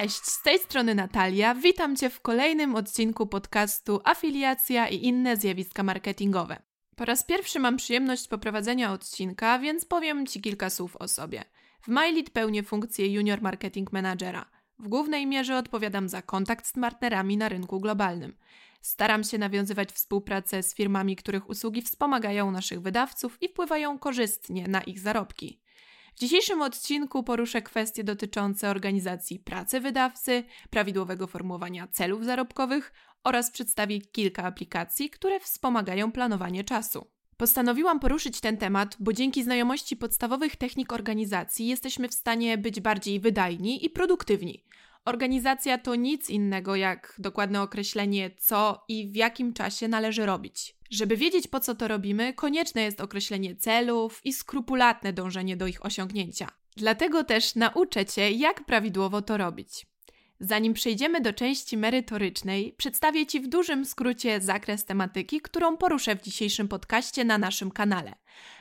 Cześć, z tej strony Natalia. Witam Cię w kolejnym odcinku podcastu Afiliacja i inne zjawiska marketingowe. Po raz pierwszy mam przyjemność poprowadzenia odcinka, więc powiem Ci kilka słów o sobie. W MyLead pełnię funkcję Junior Marketing Managera. W głównej mierze odpowiadam za kontakt z partnerami na rynku globalnym. Staram się nawiązywać współpracę z firmami, których usługi wspomagają naszych wydawców i wpływają korzystnie na ich zarobki. W dzisiejszym odcinku poruszę kwestie dotyczące organizacji pracy wydawcy, prawidłowego formułowania celów zarobkowych oraz przedstawię kilka aplikacji, które wspomagają planowanie czasu. Postanowiłam poruszyć ten temat, bo dzięki znajomości podstawowych technik organizacji jesteśmy w stanie być bardziej wydajni i produktywni. Organizacja to nic innego jak dokładne określenie, co i w jakim czasie należy robić. Żeby wiedzieć, po co to robimy, konieczne jest określenie celów i skrupulatne dążenie do ich osiągnięcia. Dlatego też nauczę Cię, jak prawidłowo to robić. Zanim przejdziemy do części merytorycznej, przedstawię Ci w dużym skrócie zakres tematyki, którą poruszę w dzisiejszym podcaście na naszym kanale.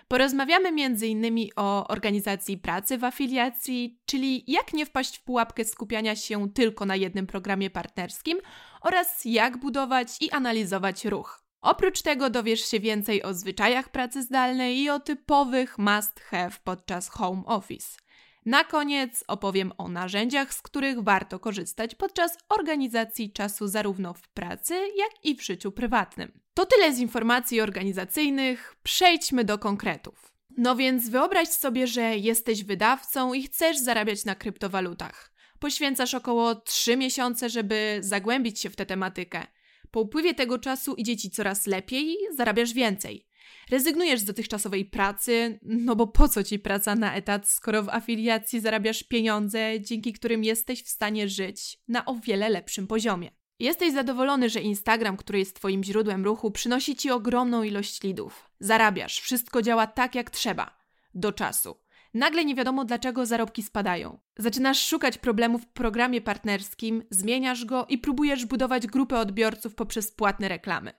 Porozmawiamy m.in. o organizacji pracy w afiliacji, czyli jak nie wpaść w pułapkę skupiania się tylko na jednym programie partnerskim oraz jak budować i analizować ruch. Oprócz tego dowiesz się więcej o zwyczajach pracy zdalnej i o typowych must have podczas home office. Na koniec opowiem o narzędziach, z których warto korzystać podczas organizacji czasu zarówno w pracy, jak i w życiu prywatnym. To tyle z informacji organizacyjnych, przejdźmy do konkretów. No więc wyobraź sobie, że jesteś wydawcą i chcesz zarabiać na kryptowalutach. Poświęcasz około 3 miesiące, żeby zagłębić się w tę tematykę. Po upływie tego czasu idzie ci coraz lepiej, zarabiasz więcej. Rezygnujesz z dotychczasowej pracy, no bo po co ci praca na etat, skoro w afiliacji zarabiasz pieniądze, dzięki którym jesteś w stanie żyć na o wiele lepszym poziomie. Jesteś zadowolony, że Instagram, który jest Twoim źródłem ruchu, przynosi Ci ogromną ilość lidów. Zarabiasz, wszystko działa tak jak trzeba. Do czasu. Nagle nie wiadomo dlaczego zarobki spadają. Zaczynasz szukać problemów w programie partnerskim, zmieniasz go i próbujesz budować grupę odbiorców poprzez płatne reklamy.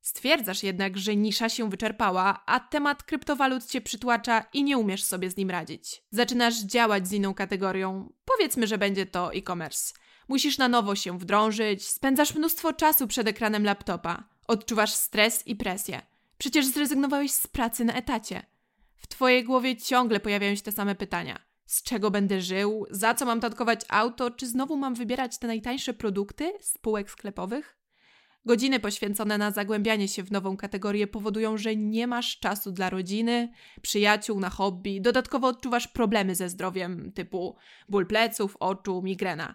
Stwierdzasz jednak, że nisza się wyczerpała, a temat kryptowalut cię przytłacza i nie umiesz sobie z nim radzić. Zaczynasz działać z inną kategorią. Powiedzmy, że będzie to e-commerce. Musisz na nowo się wdrążyć, spędzasz mnóstwo czasu przed ekranem laptopa, odczuwasz stres i presję. Przecież zrezygnowałeś z pracy na etacie. W twojej głowie ciągle pojawiają się te same pytania. Z czego będę żył? Za co mam tatkować auto? Czy znowu mam wybierać te najtańsze produkty z półek sklepowych? Godziny poświęcone na zagłębianie się w nową kategorię powodują, że nie masz czasu dla rodziny, przyjaciół, na hobby. Dodatkowo odczuwasz problemy ze zdrowiem typu ból pleców, oczu, migrena.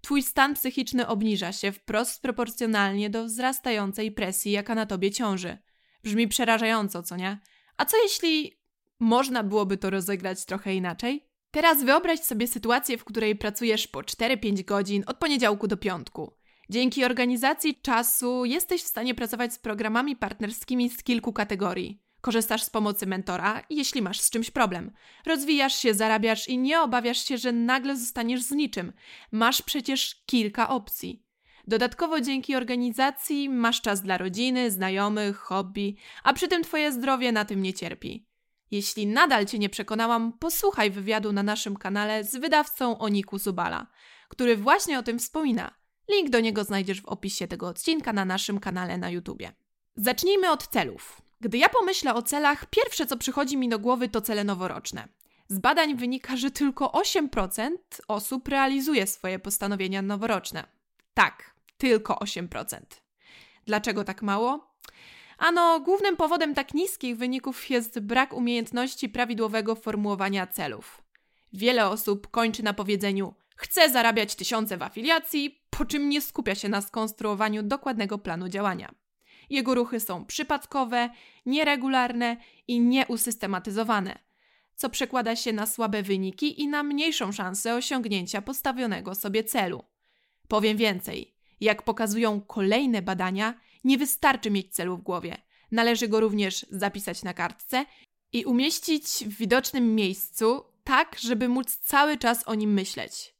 Twój stan psychiczny obniża się wprost proporcjonalnie do wzrastającej presji, jaka na tobie ciąży. Brzmi przerażająco, co nie? A co jeśli można byłoby to rozegrać trochę inaczej? Teraz wyobraź sobie sytuację, w której pracujesz po 4-5 godzin od poniedziałku do piątku. Dzięki organizacji czasu jesteś w stanie pracować z programami partnerskimi z kilku kategorii. Korzystasz z pomocy mentora, jeśli masz z czymś problem. Rozwijasz się, zarabiasz i nie obawiasz się, że nagle zostaniesz z niczym. Masz przecież kilka opcji. Dodatkowo dzięki organizacji masz czas dla rodziny, znajomych, hobby, a przy tym Twoje zdrowie na tym nie cierpi. Jeśli nadal Cię nie przekonałam, posłuchaj wywiadu na naszym kanale z wydawcą Oniku Zubala, który właśnie o tym wspomina. Link do niego znajdziesz w opisie tego odcinka na naszym kanale na YouTubie. Zacznijmy od celów. Gdy ja pomyślę o celach, pierwsze co przychodzi mi do głowy to cele noworoczne. Z badań wynika, że tylko 8% osób realizuje swoje postanowienia noworoczne. Tak, tylko 8%. Dlaczego tak mało? Ano, głównym powodem tak niskich wyników jest brak umiejętności prawidłowego formułowania celów. Wiele osób kończy na powiedzeniu: Chcę zarabiać tysiące w afiliacji, po czym nie skupia się na skonstruowaniu dokładnego planu działania. Jego ruchy są przypadkowe, nieregularne i nieusystematyzowane, co przekłada się na słabe wyniki i na mniejszą szansę osiągnięcia postawionego sobie celu. Powiem więcej, jak pokazują kolejne badania, nie wystarczy mieć celu w głowie. Należy go również zapisać na kartce i umieścić w widocznym miejscu, tak, żeby móc cały czas o nim myśleć.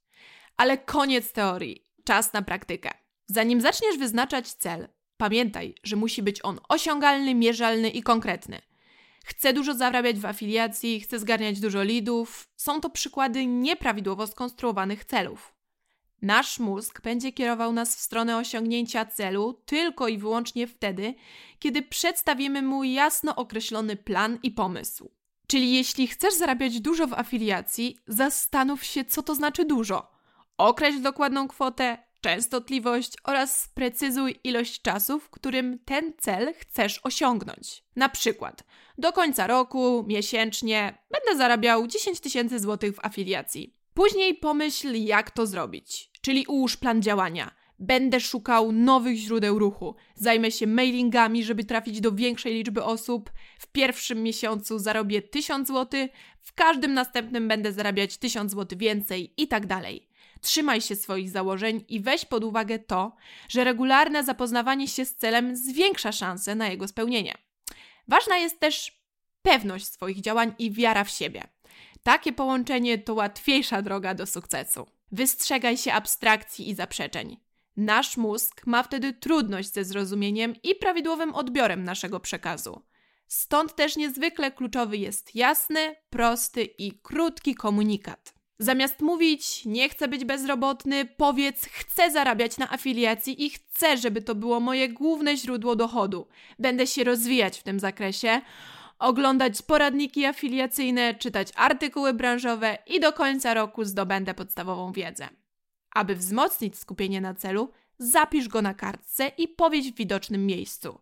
Ale koniec teorii, czas na praktykę. Zanim zaczniesz wyznaczać cel, pamiętaj, że musi być on osiągalny, mierzalny i konkretny. Chcę dużo zarabiać w afiliacji, chcę zgarniać dużo lidów. Są to przykłady nieprawidłowo skonstruowanych celów. Nasz mózg będzie kierował nas w stronę osiągnięcia celu tylko i wyłącznie wtedy, kiedy przedstawimy mu jasno określony plan i pomysł. Czyli jeśli chcesz zarabiać dużo w afiliacji, zastanów się, co to znaczy dużo. Określ dokładną kwotę, częstotliwość oraz sprecyzuj ilość czasu, w którym ten cel chcesz osiągnąć. Na przykład, do końca roku, miesięcznie, będę zarabiał 10 tysięcy złotych w afiliacji. Później pomyśl, jak to zrobić, czyli ułóż plan działania. Będę szukał nowych źródeł ruchu. Zajmę się mailingami, żeby trafić do większej liczby osób. W pierwszym miesiącu zarobię 1000 zł, w każdym następnym będę zarabiać 1000 zł więcej i tak dalej. Trzymaj się swoich założeń i weź pod uwagę to, że regularne zapoznawanie się z celem zwiększa szanse na jego spełnienie. Ważna jest też pewność swoich działań i wiara w siebie. Takie połączenie to łatwiejsza droga do sukcesu. Wystrzegaj się abstrakcji i zaprzeczeń. Nasz mózg ma wtedy trudność ze zrozumieniem i prawidłowym odbiorem naszego przekazu. Stąd też niezwykle kluczowy jest jasny, prosty i krótki komunikat. Zamiast mówić nie chcę być bezrobotny, powiedz chcę zarabiać na afiliacji i chcę, żeby to było moje główne źródło dochodu. Będę się rozwijać w tym zakresie, oglądać poradniki afiliacyjne, czytać artykuły branżowe i do końca roku zdobędę podstawową wiedzę. Aby wzmocnić skupienie na celu, zapisz go na kartce i powiedz w widocznym miejscu.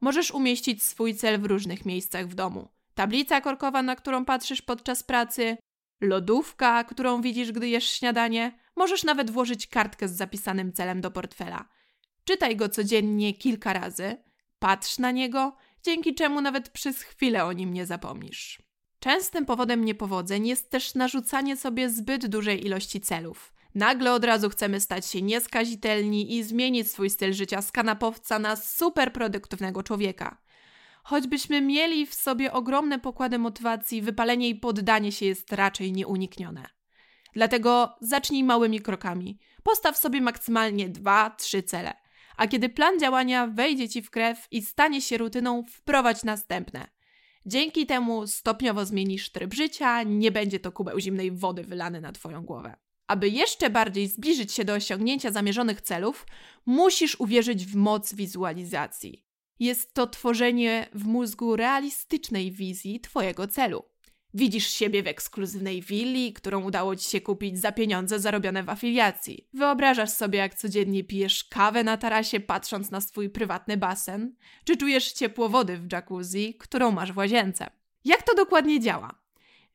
Możesz umieścić swój cel w różnych miejscach w domu. Tablica korkowa, na którą patrzysz podczas pracy, lodówka, którą widzisz, gdy jesz śniadanie. Możesz nawet włożyć kartkę z zapisanym celem do portfela. Czytaj go codziennie kilka razy, patrz na niego, dzięki czemu nawet przez chwilę o nim nie zapomnisz. Częstym powodem niepowodzeń jest też narzucanie sobie zbyt dużej ilości celów. Nagle od razu chcemy stać się nieskazitelni i zmienić swój styl życia z kanapowca na super produktywnego człowieka. Choćbyśmy mieli w sobie ogromne pokłady motywacji, wypalenie i poddanie się jest raczej nieuniknione. Dlatego zacznij małymi krokami. Postaw sobie maksymalnie dwa, trzy cele. A kiedy plan działania wejdzie ci w krew i stanie się rutyną, wprowadź następne. Dzięki temu stopniowo zmienisz tryb życia, nie będzie to kubeł zimnej wody wylany na twoją głowę. Aby jeszcze bardziej zbliżyć się do osiągnięcia zamierzonych celów, musisz uwierzyć w moc wizualizacji. Jest to tworzenie w mózgu realistycznej wizji Twojego celu. Widzisz siebie w ekskluzywnej willi, którą udało Ci się kupić za pieniądze zarobione w afiliacji. Wyobrażasz sobie, jak codziennie pijesz kawę na tarasie, patrząc na swój prywatny basen, czy czujesz ciepło wody w jacuzzi, którą masz w łazience. Jak to dokładnie działa?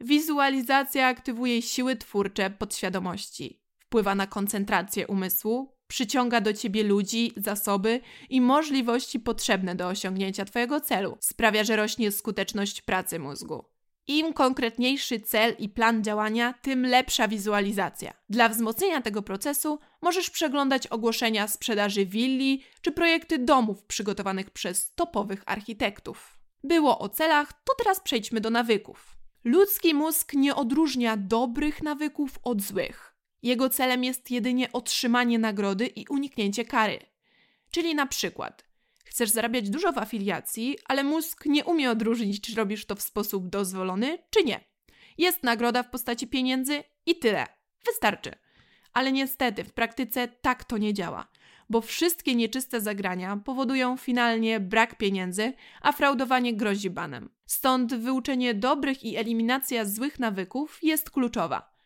Wizualizacja aktywuje siły twórcze podświadomości, wpływa na koncentrację umysłu, przyciąga do ciebie ludzi, zasoby i możliwości potrzebne do osiągnięcia Twojego celu. Sprawia, że rośnie skuteczność pracy mózgu. Im konkretniejszy cel i plan działania, tym lepsza wizualizacja. Dla wzmocnienia tego procesu możesz przeglądać ogłoszenia sprzedaży willi czy projekty domów przygotowanych przez topowych architektów. Było o celach, to teraz przejdźmy do nawyków. Ludzki mózg nie odróżnia dobrych nawyków od złych. Jego celem jest jedynie otrzymanie nagrody i uniknięcie kary. Czyli na przykład, chcesz zarabiać dużo w afiliacji, ale mózg nie umie odróżnić, czy robisz to w sposób dozwolony, czy nie. Jest nagroda w postaci pieniędzy i tyle. Wystarczy. Ale niestety w praktyce tak to nie działa, bo wszystkie nieczyste zagrania powodują finalnie brak pieniędzy, a fraudowanie grozi banem. Stąd wyuczenie dobrych i eliminacja złych nawyków jest kluczowa.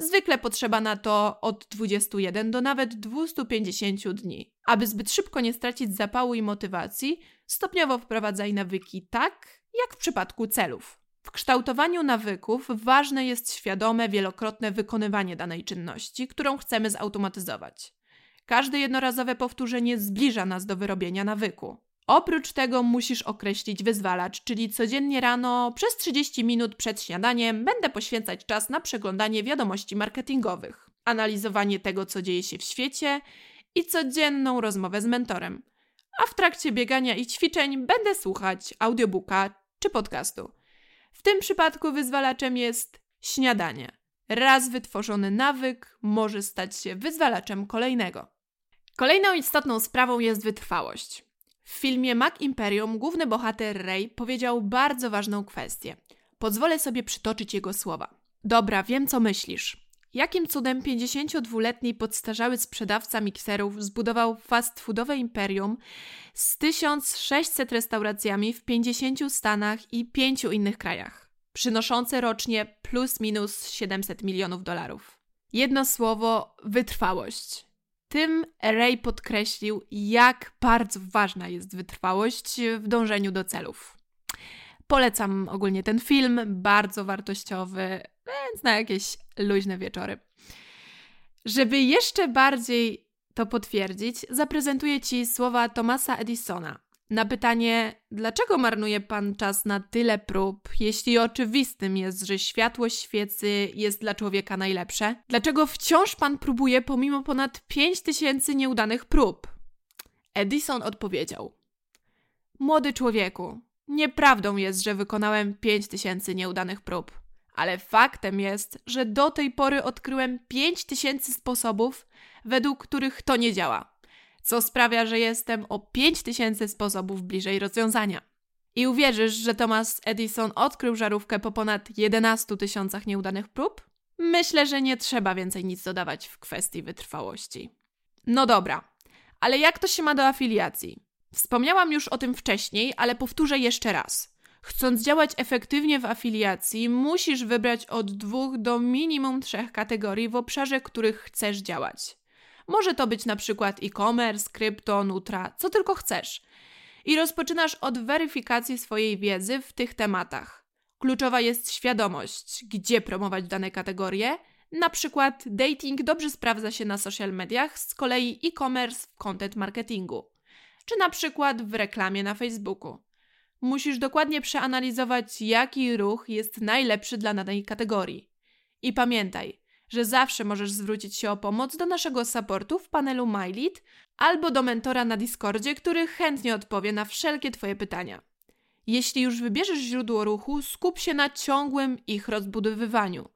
Zwykle potrzeba na to od 21 do nawet 250 dni. Aby zbyt szybko nie stracić zapału i motywacji, stopniowo wprowadzaj nawyki tak, jak w przypadku celów. W kształtowaniu nawyków ważne jest świadome, wielokrotne wykonywanie danej czynności, którą chcemy zautomatyzować. Każde jednorazowe powtórzenie zbliża nas do wyrobienia nawyku. Oprócz tego musisz określić wyzwalacz, czyli codziennie rano przez 30 minut przed śniadaniem będę poświęcać czas na przeglądanie wiadomości marketingowych, analizowanie tego, co dzieje się w świecie i codzienną rozmowę z mentorem. A w trakcie biegania i ćwiczeń będę słuchać audiobooka czy podcastu. W tym przypadku wyzwalaczem jest śniadanie. Raz wytworzony nawyk może stać się wyzwalaczem kolejnego. Kolejną istotną sprawą jest wytrwałość. W filmie Mac Imperium główny bohater Ray powiedział bardzo ważną kwestię. Pozwolę sobie przytoczyć jego słowa. Dobra, wiem co myślisz. Jakim cudem 52-letni podstarzały sprzedawca mikserów zbudował fast foodowe imperium z 1600 restauracjami w 50 stanach i 5 innych krajach, przynoszące rocznie plus minus 700 milionów dolarów? Jedno słowo wytrwałość. Tym Ray podkreślił, jak bardzo ważna jest wytrwałość w dążeniu do celów. Polecam ogólnie ten film, bardzo wartościowy, więc na jakieś luźne wieczory. Żeby jeszcze bardziej to potwierdzić, zaprezentuję Ci słowa Thomasa Edisona. Na pytanie, dlaczego marnuje Pan czas na tyle prób, jeśli oczywistym jest, że światło świecy jest dla człowieka najlepsze? Dlaczego wciąż Pan próbuje pomimo ponad 5000 nieudanych prób? Edison odpowiedział: Młody człowieku, nieprawdą jest, że wykonałem 5000 nieudanych prób ale faktem jest, że do tej pory odkryłem 5000 sposobów, według których to nie działa, co sprawia, że jestem o 5000 sposobów bliżej rozwiązania. I uwierzysz, że Thomas Edison odkrył żarówkę po ponad 11 tysiącach nieudanych prób? Myślę, że nie trzeba więcej nic dodawać w kwestii wytrwałości. No dobra, ale jak to się ma do afiliacji? Wspomniałam już o tym wcześniej, ale powtórzę jeszcze raz. Chcąc działać efektywnie w afiliacji, musisz wybrać od dwóch do minimum trzech kategorii w obszarze, których chcesz działać. Może to być na przykład e-commerce, krypto, nutra, co tylko chcesz. I rozpoczynasz od weryfikacji swojej wiedzy w tych tematach. Kluczowa jest świadomość, gdzie promować dane kategorie. Na przykład dating dobrze sprawdza się na social mediach, z kolei e-commerce w content marketingu, czy na przykład w reklamie na Facebooku. Musisz dokładnie przeanalizować, jaki ruch jest najlepszy dla danej kategorii. I pamiętaj, że zawsze możesz zwrócić się o pomoc do naszego supportu w panelu MyLead albo do mentora na Discordzie, który chętnie odpowie na wszelkie Twoje pytania. Jeśli już wybierzesz źródło ruchu, skup się na ciągłym ich rozbudowywaniu.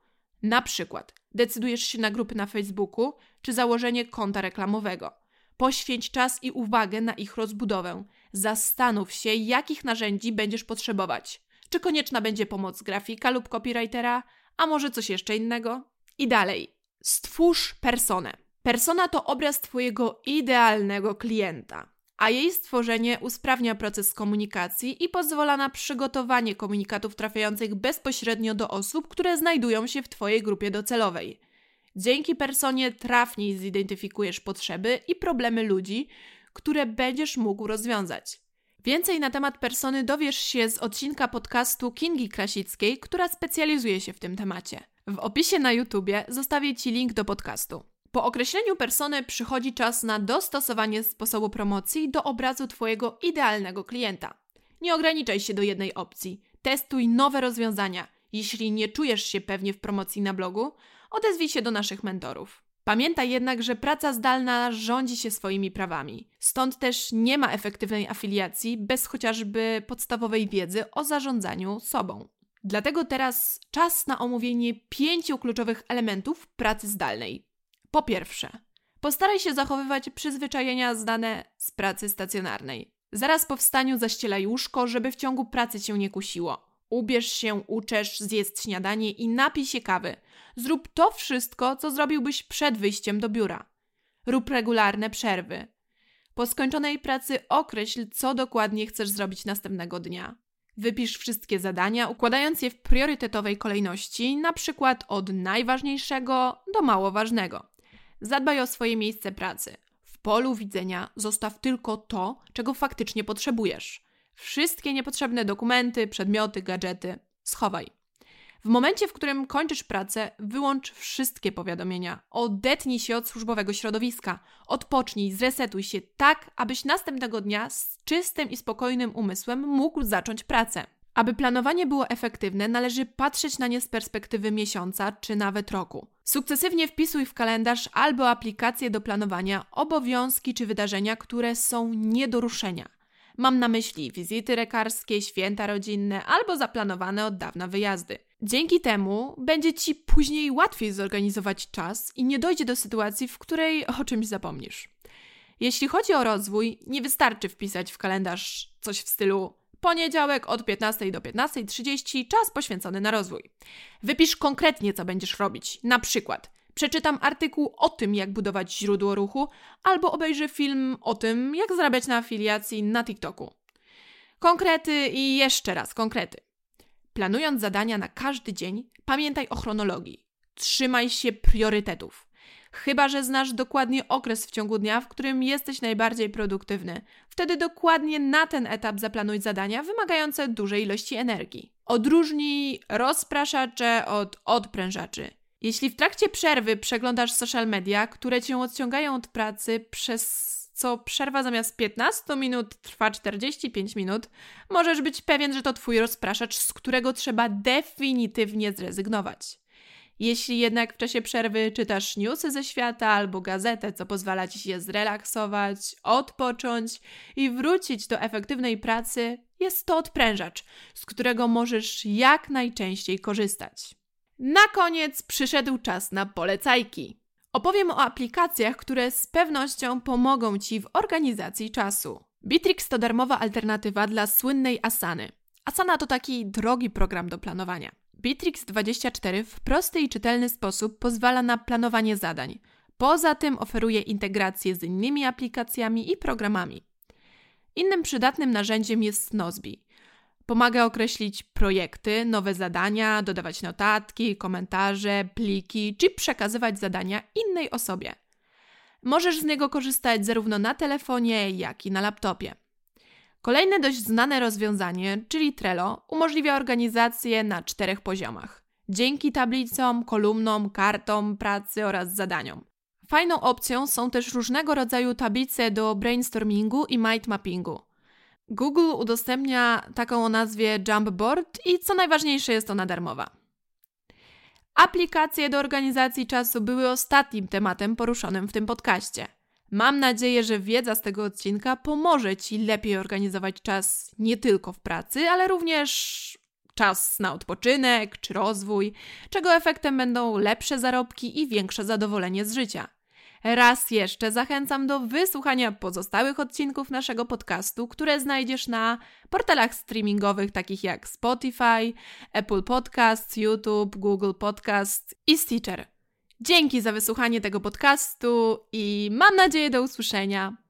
Na przykład decydujesz się na grupy na Facebooku czy założenie konta reklamowego. Poświęć czas i uwagę na ich rozbudowę. Zastanów się, jakich narzędzi będziesz potrzebować. Czy konieczna będzie pomoc grafika lub copywritera, a może coś jeszcze innego? I dalej. Stwórz personę. Persona to obraz Twojego idealnego klienta, a jej stworzenie usprawnia proces komunikacji i pozwala na przygotowanie komunikatów trafiających bezpośrednio do osób, które znajdują się w Twojej grupie docelowej. Dzięki personie trafniej zidentyfikujesz potrzeby i problemy ludzi, które będziesz mógł rozwiązać. Więcej na temat persony dowiesz się z odcinka podcastu Kingi Krasickiej, która specjalizuje się w tym temacie. W opisie na YouTubie zostawię Ci link do podcastu. Po określeniu persony przychodzi czas na dostosowanie sposobu promocji do obrazu Twojego idealnego klienta. Nie ograniczaj się do jednej opcji. Testuj nowe rozwiązania. Jeśli nie czujesz się pewnie w promocji na blogu, odezwij się do naszych mentorów. Pamiętaj jednak, że praca zdalna rządzi się swoimi prawami. Stąd też nie ma efektywnej afiliacji bez chociażby podstawowej wiedzy o zarządzaniu sobą. Dlatego teraz czas na omówienie pięciu kluczowych elementów pracy zdalnej. Po pierwsze, postaraj się zachowywać przyzwyczajenia zdane z pracy stacjonarnej. Zaraz po wstaniu zaścielaj łóżko, żeby w ciągu pracy cię nie kusiło. Ubierz się, uczesz, zjedz śniadanie i napij się kawy. Zrób to wszystko, co zrobiłbyś przed wyjściem do biura. Rób regularne przerwy. Po skończonej pracy określ, co dokładnie chcesz zrobić następnego dnia. Wypisz wszystkie zadania, układając je w priorytetowej kolejności, na przykład od najważniejszego do mało ważnego. Zadbaj o swoje miejsce pracy. W polu widzenia zostaw tylko to, czego faktycznie potrzebujesz. Wszystkie niepotrzebne dokumenty, przedmioty, gadżety schowaj. W momencie, w którym kończysz pracę, wyłącz wszystkie powiadomienia. Odetnij się od służbowego środowiska. Odpocznij, zresetuj się tak, abyś następnego dnia z czystym i spokojnym umysłem mógł zacząć pracę. Aby planowanie było efektywne, należy patrzeć na nie z perspektywy miesiąca czy nawet roku. Sukcesywnie wpisuj w kalendarz albo aplikację do planowania obowiązki czy wydarzenia, które są nie do ruszenia. Mam na myśli wizyty lekarskie, święta rodzinne albo zaplanowane od dawna wyjazdy. Dzięki temu będzie Ci później łatwiej zorganizować czas i nie dojdzie do sytuacji, w której o czymś zapomnisz. Jeśli chodzi o rozwój, nie wystarczy wpisać w kalendarz coś w stylu poniedziałek od 15 do 15.30 czas poświęcony na rozwój. Wypisz konkretnie, co będziesz robić. Na przykład przeczytam artykuł o tym, jak budować źródło ruchu, albo obejrzę film o tym, jak zarabiać na afiliacji na TikToku. Konkrety i jeszcze raz konkrety. Planując zadania na każdy dzień, pamiętaj o chronologii. Trzymaj się priorytetów. Chyba, że znasz dokładnie okres w ciągu dnia, w którym jesteś najbardziej produktywny. Wtedy dokładnie na ten etap zaplanuj zadania wymagające dużej ilości energii. Odróżnij rozpraszacze od odprężaczy. Jeśli w trakcie przerwy przeglądasz social media, które cię odciągają od pracy, przez co przerwa zamiast 15 minut trwa 45 minut, możesz być pewien, że to twój rozpraszacz, z którego trzeba definitywnie zrezygnować. Jeśli jednak w czasie przerwy czytasz newsy ze świata albo gazetę, co pozwala ci się zrelaksować, odpocząć i wrócić do efektywnej pracy, jest to odprężacz, z którego możesz jak najczęściej korzystać. Na koniec przyszedł czas na polecajki. Opowiem o aplikacjach, które z pewnością pomogą Ci w organizacji czasu. Bitrix to darmowa alternatywa dla słynnej Asany. Asana to taki drogi program do planowania. Bitrix 24 w prosty i czytelny sposób pozwala na planowanie zadań. Poza tym oferuje integrację z innymi aplikacjami i programami. Innym przydatnym narzędziem jest Nozbi. Pomaga określić projekty, nowe zadania, dodawać notatki, komentarze, pliki czy przekazywać zadania innej osobie. Możesz z niego korzystać zarówno na telefonie, jak i na laptopie. Kolejne dość znane rozwiązanie, czyli Trello, umożliwia organizację na czterech poziomach. Dzięki tablicom, kolumnom, kartom pracy oraz zadaniom. Fajną opcją są też różnego rodzaju tablice do brainstormingu i mind mappingu. Google udostępnia taką o nazwie Jumpboard i co najważniejsze jest ona darmowa. Aplikacje do organizacji czasu były ostatnim tematem poruszonym w tym podcaście. Mam nadzieję, że wiedza z tego odcinka pomoże Ci lepiej organizować czas nie tylko w pracy, ale również czas na odpoczynek czy rozwój, czego efektem będą lepsze zarobki i większe zadowolenie z życia. Raz jeszcze zachęcam do wysłuchania pozostałych odcinków naszego podcastu, które znajdziesz na portalach streamingowych takich jak Spotify, Apple Podcasts, YouTube, Google Podcast i Stitcher. Dzięki za wysłuchanie tego podcastu i mam nadzieję do usłyszenia